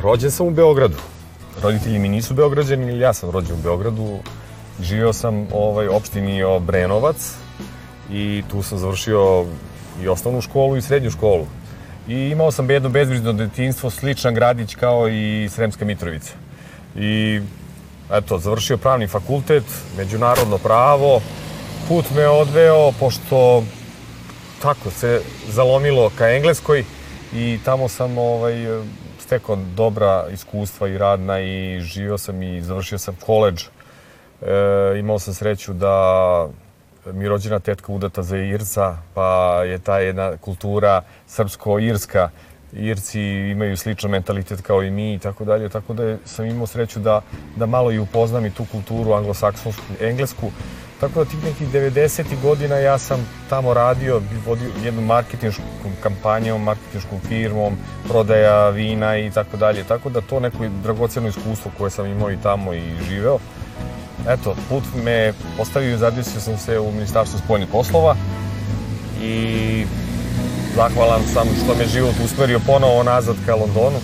rođen sam u Beogradu. Roditelji mi nisu Beograđani, ili ja sam rođen u Beogradu. Živeo sam ovaj, opštini Obrenovac i tu sam završio i osnovnu školu i srednju školu. I imao sam jedno bezbrižno detinstvo, sličan gradić kao i Sremska Mitrovica. I eto, završio pravni fakultet, međunarodno pravo, put me odveo, pošto tako se zalomilo ka Engleskoj i tamo sam ovaj, stekao dobra iskustva i radna i živio sam i završio sam koleđ. E, imao sam sreću da mi rođena tetka udata za Irca, pa je ta jedna kultura srpsko-irska. Irci imaju sličan mentalitet kao i mi i tako dalje, tako da sam imao sreću da, da malo i upoznam i tu kulturu anglosaksonsku, englesku. Tako da tih nekih 90. godina ja sam tamo radio, vodio jednu marketinšku kampanju, marketinškom firmom, prodaja vina i tako dalje. Tako da to neko dragoceno iskustvo koje sam imao i tamo i živeo. Eto, put me postavio i zadesio sam se u Ministarstvu spoljnih poslova i zahvalan sam što me život usmerio ponovo nazad ka Londonu.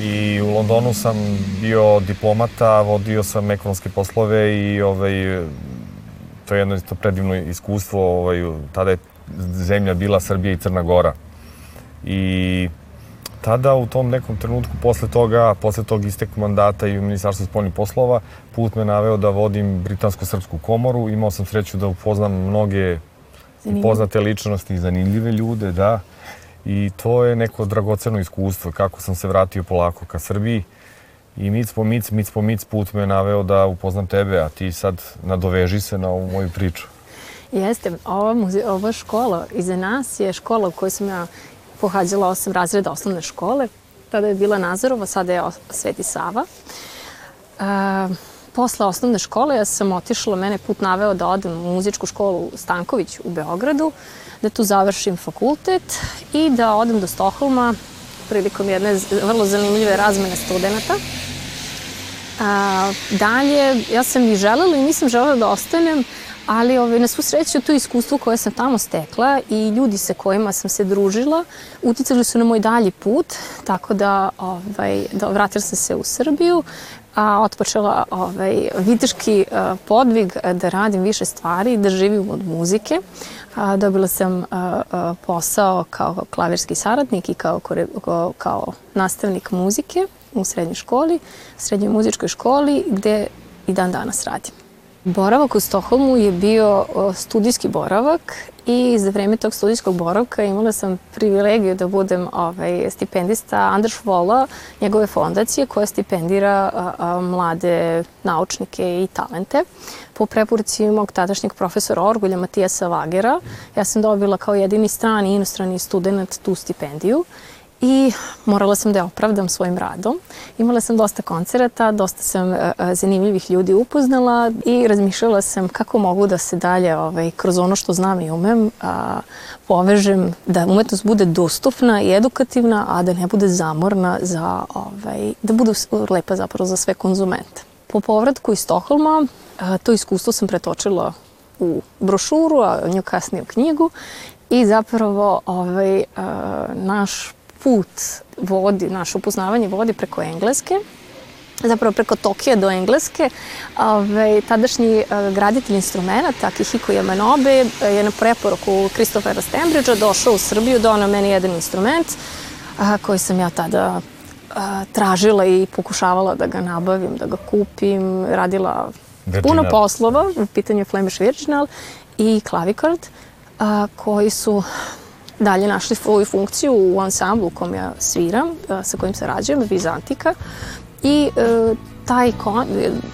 I u Londonu sam bio diplomata, vodio sam ekonomske poslove i ovaj, to je jedno isto predivno iskustvo. Ovaj, tada je zemlja bila Srbija i Crna Gora. I tada u tom nekom trenutku posle toga, posle tog isteku mandata i u Ministarstvu spoljnih poslova, put me naveo da vodim Britansko-Srpsku komoru. Imao sam sreću da upoznam mnoge i poznate ličnosti i zanimljive ljude, da. I to je neko dragoceno iskustvo, kako sam se vratio polako ka Srbiji. I mic po mic, mic po mic put me naveo da upoznam tebe, a ti sad nadoveži se na ovu moju priču. Jeste, ova, muze, ova škola iza nas je škola u kojoj sam ja pohađala osam razreda osnovne škole. Tada je bila Nazarova, sada je Sveti Sava. E, posle osnovne škole ja sam otišla, mene put naveo da odem u muzičku školu Stanković u Beogradu, da tu završim fakultet i da odem do Stoholma prilikom jedne vrlo zanimljive razmene studenta. A, dalje, ja sam i želela i nisam želela da ostanem, ali ovaj, na svu sreću to iskustvo koje sam tamo stekla i ljudi sa kojima sam se družila uticali su na moj dalji put, tako da, ovaj, da vratila sam se u Srbiju, a otpočela ovaj, viteški podvig da radim više stvari, da živim od muzike. Dobila sam posao kao klavirski saradnik i kao, kao nastavnik muzike u srednjoj školi, srednjoj muzičkoj školi, gde i dan danas radim. Boravak u Stoholmu je bio studijski boravak i za vreme tog studijskog boravka imala sam privilegiju da budem ovaj, stipendista Anders Vola, njegove fondacije koja stipendira a, a, mlade naučnike i talente. Po preporuci mog tadašnjeg profesora Orgulja Matijasa Vagera, ja sam dobila kao jedini strani i inostrani student tu stipendiju i morala sam da je opravdam svojim radom. Imala sam dosta koncerata, dosta sam uh, zanimljivih ljudi upoznala i razmišljala sam kako mogu da se dalje ovaj, kroz ono što znam i umem a, povežem da umetnost bude dostupna i edukativna, a da ne bude zamorna za, ovaj, da bude lepa zapravo za sve konzumente. Po povratku iz Stoholma a, to iskustvo sam pretočila u brošuru, a nju kasnije u knjigu i zapravo ovaj, a, naš put vodi, naše upoznavanje vodi preko engleske, zapravo preko Tokija do Engleske. Ove, tadašnji a, graditelj instrumenta, Akihiko Yamanobe, je na preporuku Christophera Stembridgea došao u Srbiju, donao meni jedan instrument a, koji sam ja tada tražila i pokušavala da ga nabavim, da ga kupim, radila Virginal. puno poslova, u pitanju je Flemish Virginal i Clavichord, a, koji su dalje našli svoju funkciju u ansamblu u kom ja sviram, e, sa kojim sarađujem, Vizantika. I e, taj kon,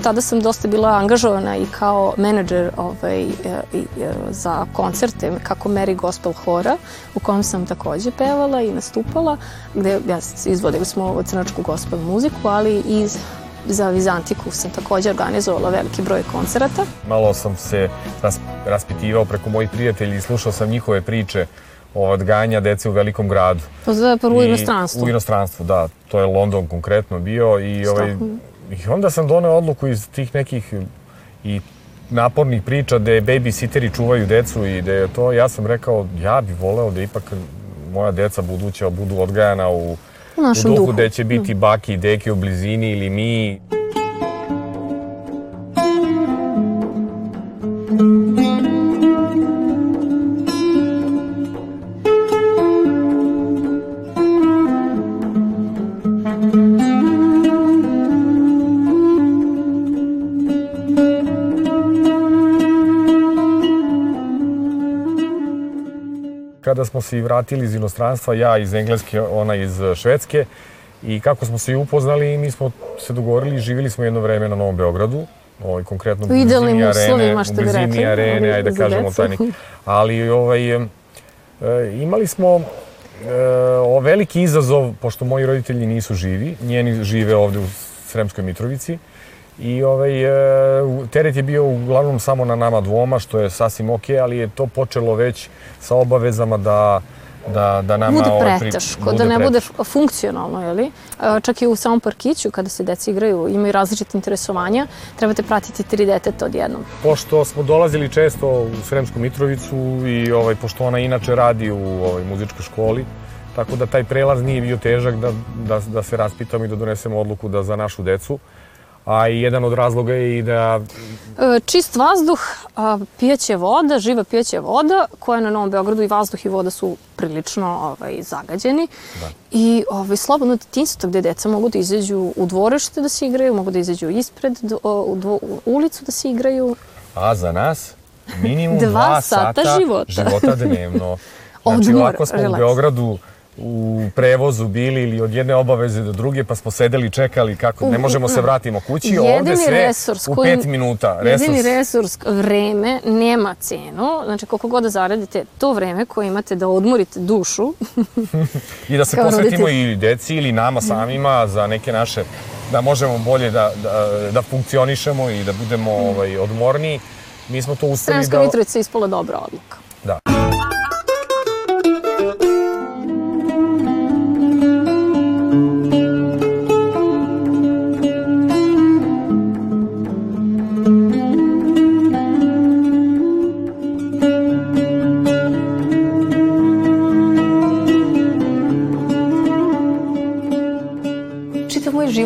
tada sam dosta bila angažovana i kao menadžer ovaj, e, e, za koncerte kako Mary Gospel Hora u kom sam takođe pevala i nastupala gde ja, izvodili smo crnačku gospel muziku ali i za Vizantiku sam takođe organizovala veliki broj koncerata. Malo sam se raspitivao preko mojih prijatelji i slušao sam njihove priče odgajanja dece u velikom gradu. To je prvo u inostranstvu. U inostranstvu, da. To je London konkretno bio i, ovaj, i onda sam doneo odluku iz tih nekih i napornih priča gde babysitteri čuvaju decu i da je to, ja sam rekao, ja bih voleo da ipak moja deca buduća budu odgajana u U u duhu duhu. gde će biti baki i deke u blizini ili mi. Smo se i vratili iz inostranstva, ja iz Engleske, ona iz Švedske, i kako smo se i upoznali, mi smo se dogovorili i živjeli smo jedno vreme na Novom Beogradu, ovaj, konkretno U blizini arene, u blizini rekli, arene, ovaj, ajde da kažemo taj neki. Ali ovaj, e, imali smo e, o veliki izazov, pošto moji roditelji nisu živi, njeni žive ovde u Sremskoj Mitrovici, I ovaj, e, teret je bio uglavnom samo na nama dvoma, što je sasvim ok, ali je to počelo već sa obavezama da da, da nama bude ovaj, preteško, da ne bude funkcionalno, je li? E, Čak i u samom parkiću, kada se deca igraju, imaju različite interesovanja, trebate pratiti tri deteta odjednom. Pošto smo dolazili često u Sremsku Mitrovicu i ovaj, pošto ona inače radi u ovoj muzičkoj školi, tako da taj prelaz nije bio težak da, da, da se raspitamo i da donesemo odluku da za našu decu. A i jedan od razloga je i da E, Čist vazduh, a, pijaća voda, živa pijaća voda, koja na Novom Beogradu i vazduh i voda su prilično ovaj, zagađeni. Da. I ovaj, slobodno detinstvo gde deca mogu da izađu u dvorište da se igraju, mogu da izađu ispred, u, dvo, u ulicu da se igraju. A za nas minimum Dva dva, sata sata, života. života dnevno. Znači Odmor, ovako smo relaks. u Beogradu u prevozu bili ili od jedne obaveze do druge, pa smo sedeli, čekali kako, ne možemo se vratimo kući, ovde sve resurs u pet minuta. Jedini resurs, vreme, nema cenu. Znači, koliko god da zaradite, to vreme koje imate da odmorite dušu, I da se posvetimo roditelj. i deci ili nama samima za neke naše, da možemo bolje da, da, da funkcionišemo i da budemo ovaj, odmorniji. Mi smo to uspeli Sremska da... Mitrovica je ispala dobra odluka.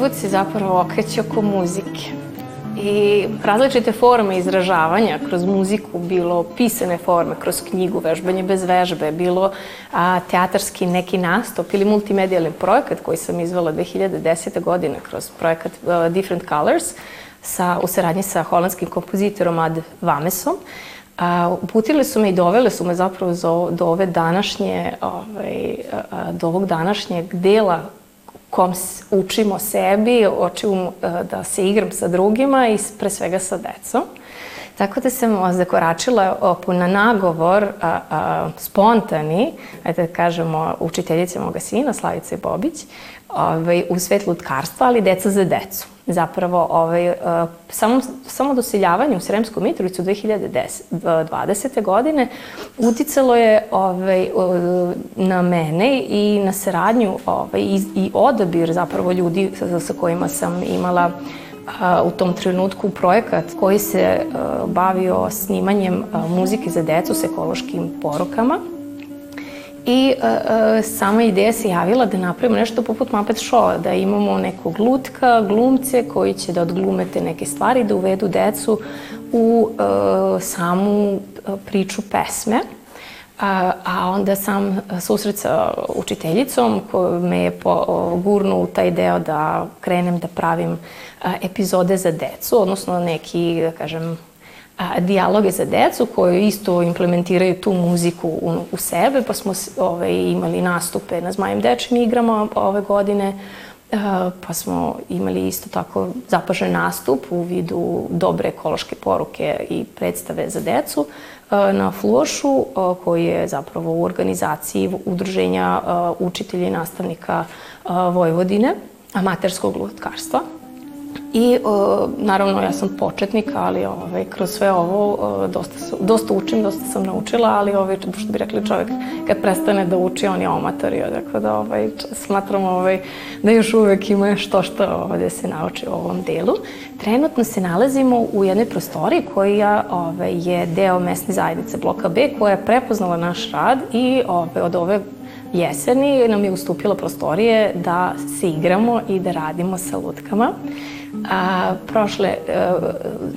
Život se zapravo okreće oko muzike. I različite forme izražavanja kroz muziku, bilo pisane forme, kroz knjigu, vežbanje bez vežbe, bilo a, teatarski neki nastup ili multimedijalni projekat koji sam izvela 2010. godine kroz projekat a, Different Colors sa, u saradnji sa holandskim kompozitorom Ad Vamesom. A, uputile su me i dovele su me zapravo zo, do ove današnje, ovaj, do ovog današnjeg dela kom učimo sebi, učimo e, da se igram sa drugima i pre svega sa decom. Tako da sam zakoračila o, po- na nagovor a, a, spontani, ajde da kažemo, učiteljice moga sina, Slavice Bobić, ovaj, u svet lutkarstva, ali deca za decu. Zapravo, ovaj, a, samo, samo doseljavanje u Sremsku Mitrovicu 2020. godine uticalo je ovaj, o, na mene i na saradnju ovaj, i, i odabir zapravo ljudi sa, sa kojima sam imala a, u tom trenutku projekat koji se a, bavio snimanjem a, muzike za decu s ekološkim porukama. I e, e, sama ideja se javila da napravimo nešto poput Muppet Show, da imamo nekog lutka, glumce koji će da odglume te neke stvari, da uvedu decu u e, samu e, priču pesme. A, a onda sam susret sa učiteljicom ko me je po, o, gurnuo u taj deo da krenem da pravim a, epizode za decu, odnosno neki, da kažem, a, dijaloge za decu koji isto implementiraju tu muziku u, u sebe, pa smo s- ovaj, imali nastupe na Zmajem dečim igrama ove godine, e, pa smo imali isto tako zapažen nastup u vidu dobre ekološke poruke i predstave za decu e, na Flošu, e, koji je zapravo u organizaciji udruženja učitelja i nastavnika Vojvodine, amaterskog lutkarstva. I o, naravno ja sam početnik, ali ovaj, kroz sve ovo o, dosta, su, dosta učim, dosta sam naučila, ali ovaj, što bi rekli čovjek kad prestane da uči, on je amator. i Dakle da ovaj, smatram ovaj, da još uvek ima što što ovde se nauči u ovom delu. Trenutno se nalazimo u jednoj prostoriji koja ovaj, je deo mesne zajednice bloka B koja je prepoznala naš rad i ovaj, od ove jeseni nam je ustupila prostorije da se igramo i da radimo sa lutkama. A, prošle, a,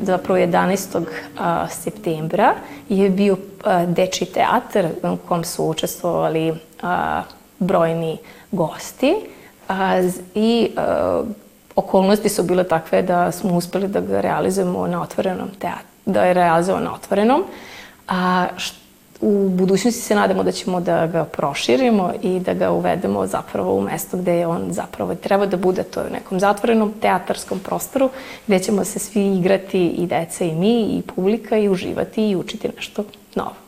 zapravo 11. A, septembra je bio deči teatr u kom su učestvovali brojni gosti i a, okolnosti su bile takve da smo uspeli da ga realizujemo na otvorenom teatru, da je realizovan na otvorenom. A, što u budućnosti se nadamo da ćemo da ga proširimo i da ga uvedemo zapravo u mesto gde je on zapravo treba da bude, to je u nekom zatvorenom teatarskom prostoru gde ćemo se svi igrati i deca i mi i publika i uživati i učiti nešto novo.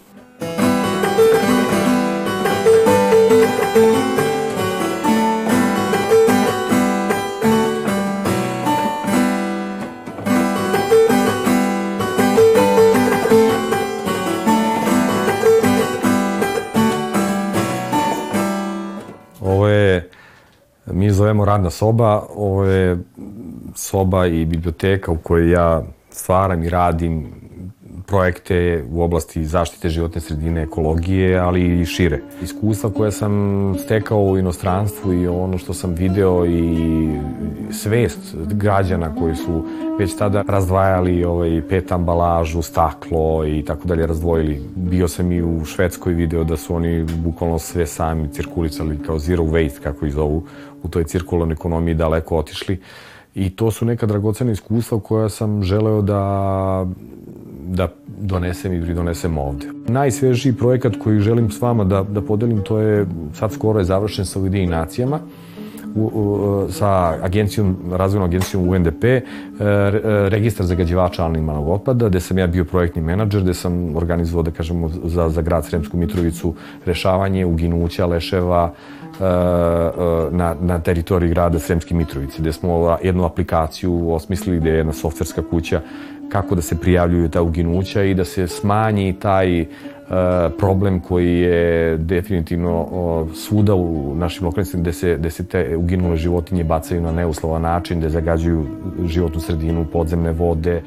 Zovemo radna soba, ovo je soba i biblioteka u kojoj ja stvaram i radim projekte u oblasti zaštite životne sredine, ekologije, ali i šire. Iskustva koje sam stekao u inostranstvu i ono što sam video i svest građana koji su već tada razdvajali ovaj, pet ambalažu, staklo i tako dalje razdvojili. Bio sam i u Švedskoj video da su oni bukvalno sve sami cirkulisali kao zero waste, kako ih zovu, u toj cirkularnoj ekonomiji daleko otišli. I to su neka dragocena iskustva koja sam želeo da da donesem i pridonesem ovde. Najsvežiji projekat koji želim s vama da, da podelim, to je sad skoro je završen sa Ujedinim nacijama, u, u, sa agencijom, razvojnom agencijom UNDP, e, registar zagađivača animalnog otpada, gde sam ja bio projektni menadžer, gde sam organizovao, da kažemo, za, za grad Sremsku Mitrovicu rešavanje uginuća leševa na, na teritoriji grada Sremske Mitrovice, gde smo jednu aplikaciju osmislili gde je jedna softverska kuća kako da se prijavljuju ta uginuća i da se smanji taj uh, problem koji je definitivno uh, svuda u našim lokalnicima gde se, gde se te uginule životinje bacaju na neuslovan način, gde zagađuju životnu sredinu, podzemne vode.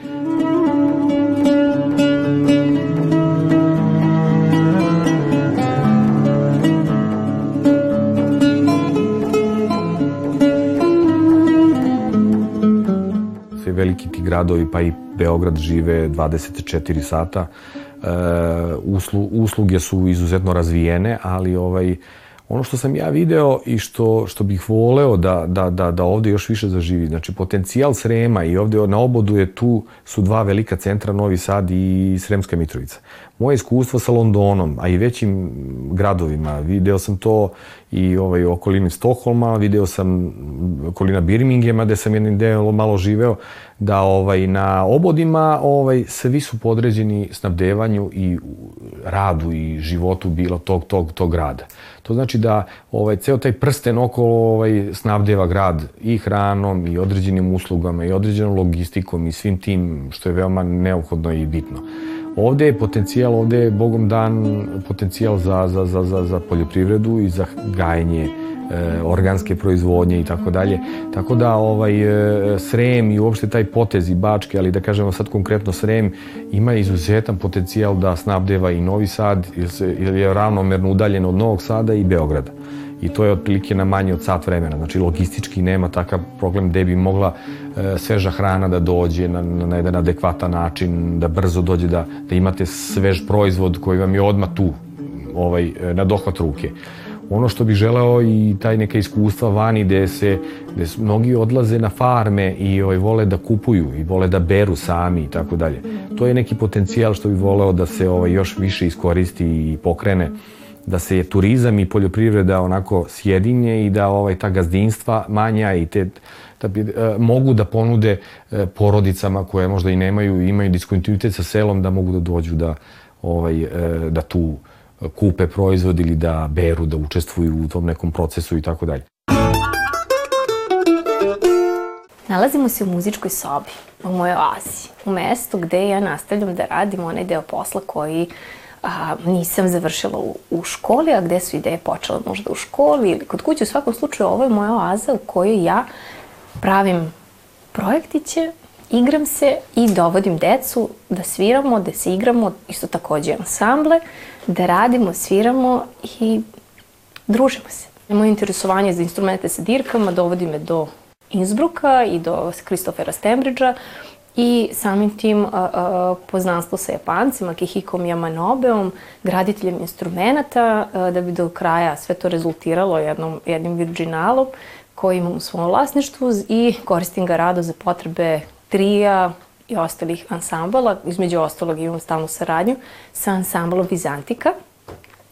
Veliki ti gradovi, pa i Beograd žive 24 sata. E, uslu, usluge su izuzetno razvijene, ali ovaj, ono što sam ja video i što, što bih voleo da, da, da, da ovde još više zaživi, znači potencijal Srema i ovde na obodu je tu su dva velika centra, Novi Sad i Sremska Mitrovica. Moje iskustvo sa Londonom, a i većim gradovima, video sam to i ovaj, okolini Stokholma, video sam okolina Birminghama, gde sam jednim delom malo živeo, da ovaj, na obodima ovaj, svi su podređeni snabdevanju i radu i životu bilo tog, tog, tog grada. To znači da ovaj, ceo taj prsten okolo ovaj, snabdeva grad i hranom i određenim uslugama i određenom logistikom i svim tim što je veoma neophodno i bitno. Ovde je potencijal, ovde je Bogom dan potencijal za, za, za, za, za poljoprivredu i za gajenje e, organske proizvodnje i tako dalje. Tako da ovaj e, Srem i uopšte taj potez i Bačke, ali da kažemo sad konkretno Srem, ima izuzetan potencijal da snabdeva i Novi Sad, jer je ravnomerno udaljen od Novog Sada i Beograda i to je otprilike na manje od sat vremena. Znači, logistički nema takav problem gde bi mogla sveža hrana da dođe na, na jedan adekvatan način, da brzo dođe, da, da imate svež proizvod koji vam je odmah tu, ovaj, e, na dohvat ruke. Ono što bih želeo i taj neka iskustva vani gde se gde mnogi odlaze na farme i ovaj, vole da kupuju i vole da beru sami i tako dalje. To je neki potencijal što bih voleo da se ovaj, još više iskoristi i pokrene da se turizam i poljoprivreda onako sjedinje i da ovaj ta gazdinstva manja i te da bi, e, mogu da ponude e, porodicama koje možda i nemaju imaju diskontinuitet sa selom da mogu da dođu da ovaj e, da tu kupe proizvod ili da beru, da učestvuju u tom nekom procesu i tako dalje. Nalazimo se u muzičkoj sobi, u mojoj oazi, u mestu gde ja nastavljam da radim onaj deo posla koji a, nisam završila u, u školi, a gde su ideje počele možda u školi ili kod kuće. U svakom slučaju ovo je moja oaza u kojoj ja pravim projektiće, igram se i dovodim decu da sviramo, da se igramo, isto takođe ansamble, da radimo, sviramo i družimo se. Moje interesovanje za instrumente sa dirkama dovodi me do Innsbrucka i do Kristofera Stembridgea i samim tim poznanstvo sa Japancima, Kihikom Yamanobeom, graditeljem instrumenta, da bi do kraja sve to rezultiralo jednom, jednim virginalom koji imam u svom vlasništvu i koristim ga rado za potrebe trija i ostalih ansambala. Između ostalog imam stalnu saradnju sa ansamblom Vizantika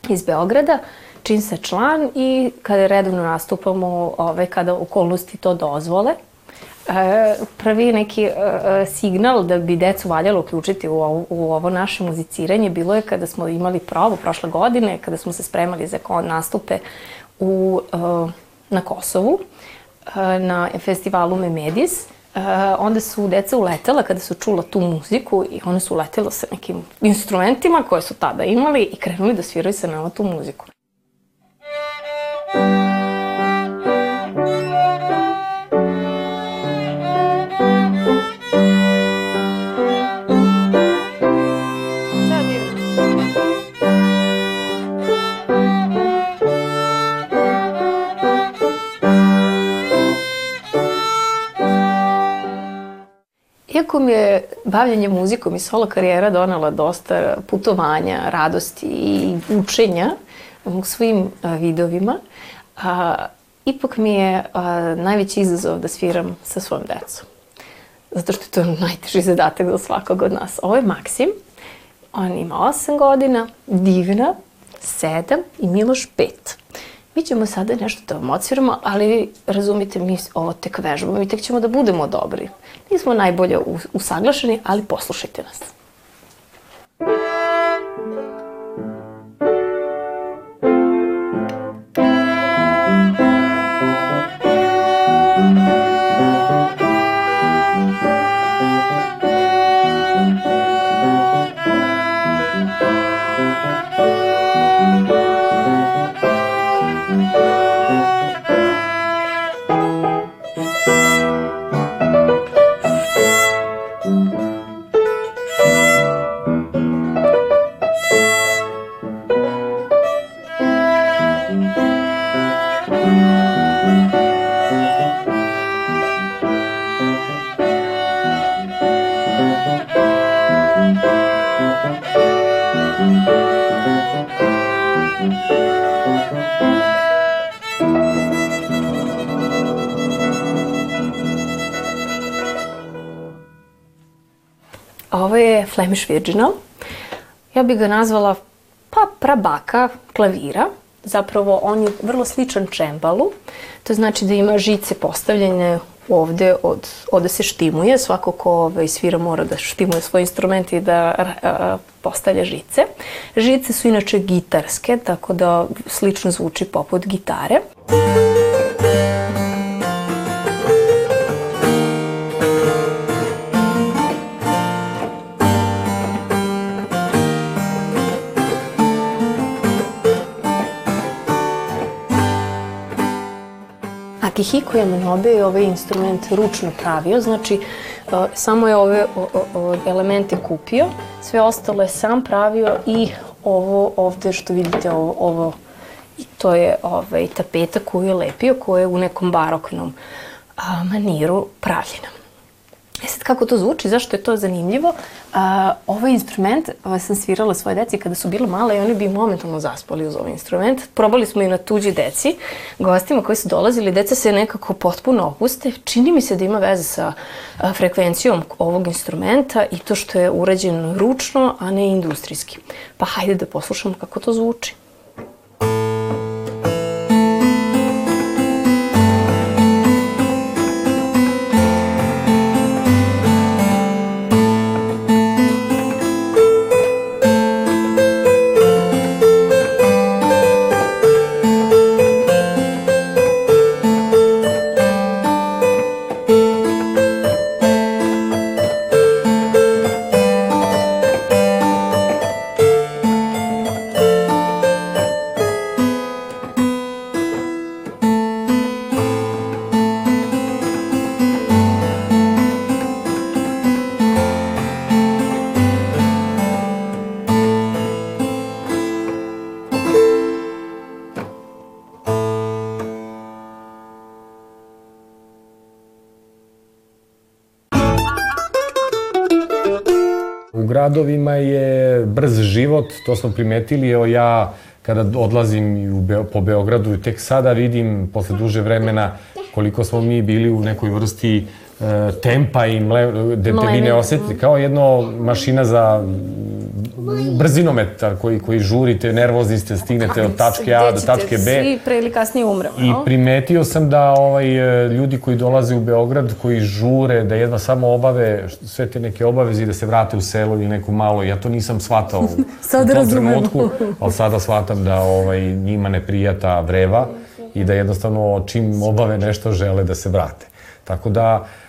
iz Beograda, čim se član i kada redovno nastupamo, ovaj, kada okolnosti to dozvole, prvi neki e, signal da bi decu valjalo uključiti u ovo, u ovo naše muziciranje bilo je kada smo imali probu prošle godine, kada smo se spremali za nastupe u, e, na Kosovu, na festivalu Memedis. onda su deca uletela kada su čula tu muziku i one su uletela sa nekim instrumentima koje su tada imali i krenuli da sviraju sa nama tu muziku. Iako mi je bavljanje muzikom i solo karijera donala dosta putovanja, radosti i učenja u svim vidovima, a, ipak mi je a, najveći izazov da sviram sa svojom decom. Zato što je to najteži zadatak za svakog od nas. Ovo je Maksim, on ima 8 godina, Divna 7 i Miloš 5. Mi ćemo sada nešto da vam odsviramo, ali razumite, mi ovo tek vežbamo i tek ćemo da budemo dobri. Nismo najbolje usaglašeni, ali poslušajte nas. Flemish Virginal. Ja bih ga nazvala pa prabaka klavira. Zapravo on je vrlo sličan čembalu. To znači da ima žice postavljene ovde, od, ovde se štimuje. Svako ko ovaj, svira mora da štimuje svoj instrument i da a, postavlja žice. Žice su inače gitarske, tako da slično zvuči poput gitare. Muzika Akihiko Yamanobe je ovaj instrument ručno pravio, znači samo je ove elemente kupio, sve ostalo je sam pravio i ovo ovde što vidite, ovo, ovo to je ovaj, tapeta koju je lepio, koja je u nekom baroknom maniru pravljena. E sad, kako to zvuči, zašto je to zanimljivo? A, ovaj instrument a, sam svirala svoje deci kada su bile male i oni bi momentalno zaspali uz ovaj instrument. Probali smo i na tuđi deci, gostima koji su dolazili, deca se nekako potpuno opuste. Čini mi se da ima veze sa a, frekvencijom ovog instrumenta i to što je urađen ručno, a ne industrijski. Pa hajde da poslušamo kako to zvuči. Gradovima je brz život, to smo primetili, evo ja kada odlazim u Beo, po Beogradu, tek sada vidim, posle duže vremena, koliko smo mi bili u nekoj vrsti e, tempa i mle, da te vi ne osetite, kao jedno mašina za brzinometar koji, koji žurite, nervozni ste, stignete od tačke A do tačke B. Svi pre ili kasnije umremo. I primetio sam da ovaj, e, ljudi koji dolaze u Beograd, koji žure, da jedva samo obave sve te neke obaveze i da se vrate u selo ili neku malo, ja to nisam shvatao u, Sad u tom trenutku, ali sada shvatam da ovaj, njima ne prija ta vreva i da jednostavno čim obave nešto žele da se vrate. Tako da, e,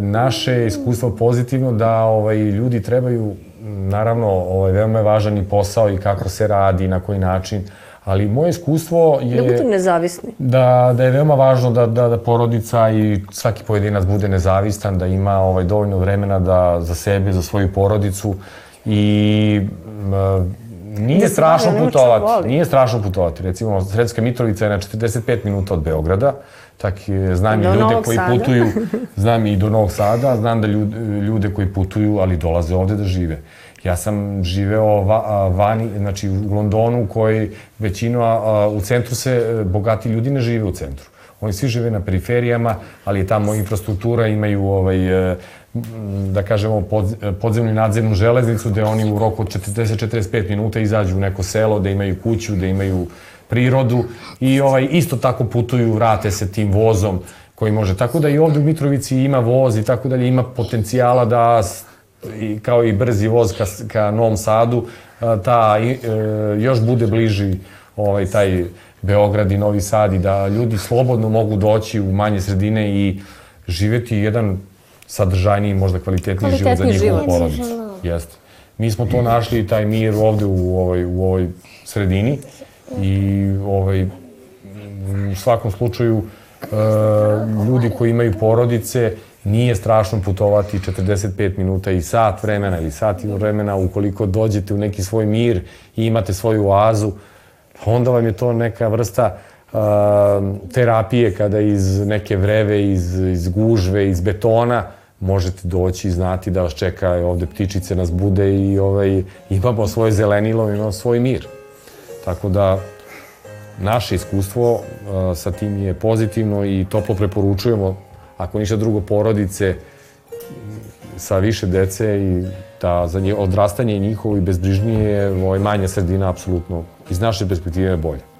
naše iskustvo pozitivno da ovaj, ljudi trebaju, naravno, ovaj, veoma je važan i posao i kako se radi, na koji način, ali moje iskustvo je... Da budu nezavisni. Da, da je veoma važno da, da, da porodica i svaki pojedinac bude nezavistan, da ima ovaj, dovoljno vremena da, za sebe, za svoju porodicu i nije strašno putovati. Nije strašno putovati. Recimo, Sredska Mitrovica je na 45 minuta od Beograda. Tak, je, znam i Do ljude Novog koji Sada. putuju, znam i do Novog Sada, znam da ljude, ljude koji putuju, ali dolaze ovde da žive. Ja sam živeo va, a, vani, znači u Londonu, koji većino, a, u centru se, e, bogati ljudi ne žive u centru. Oni svi žive na periferijama, ali tamo infrastruktura, imaju ovaj, e, da kažemo pod, podzemnu i nadzemnu železnicu, gde oni u roku od 40-45 minuta izađu u neko selo, da imaju kuću, da imaju prirodu i ovaj, isto tako putuju, vrate se tim vozom koji može. Tako da i ovde u Mitrovici ima voz i tako dalje, ima potencijala da i, kao i brzi voz ka, ka Novom Sadu, ta e, još bude bliži ovaj, taj Beograd i Novi Sad i da ljudi slobodno mogu doći u manje sredine i živeti jedan sadržajniji, možda kvalitetniji život za Kvalitetniji njihovu život. porodicu. Jeste. Mi smo to našli, taj mir ovde u ovoj, u ovoj sredini i ovaj, u svakom slučaju e, ljudi koji imaju porodice nije strašno putovati 45 minuta i sat vremena ili sat i vremena ukoliko dođete u neki svoj mir i imate svoju oazu, onda vam je to neka vrsta uh, terapije kada iz neke vreve, iz, iz gužve, iz betona možete doći i znati da vas čeka ovde ptičice nas bude i ovaj, imamo svoje zelenilo, imamo svoj mir. Tako da naše iskustvo uh, sa tim je pozitivno i toplo preporučujemo ako ništa drugo porodice sa više dece i da za nje, odrastanje njihovo i bezbrižnije ovaj, manja sredina apsolutno iz naše perspektive je bolje.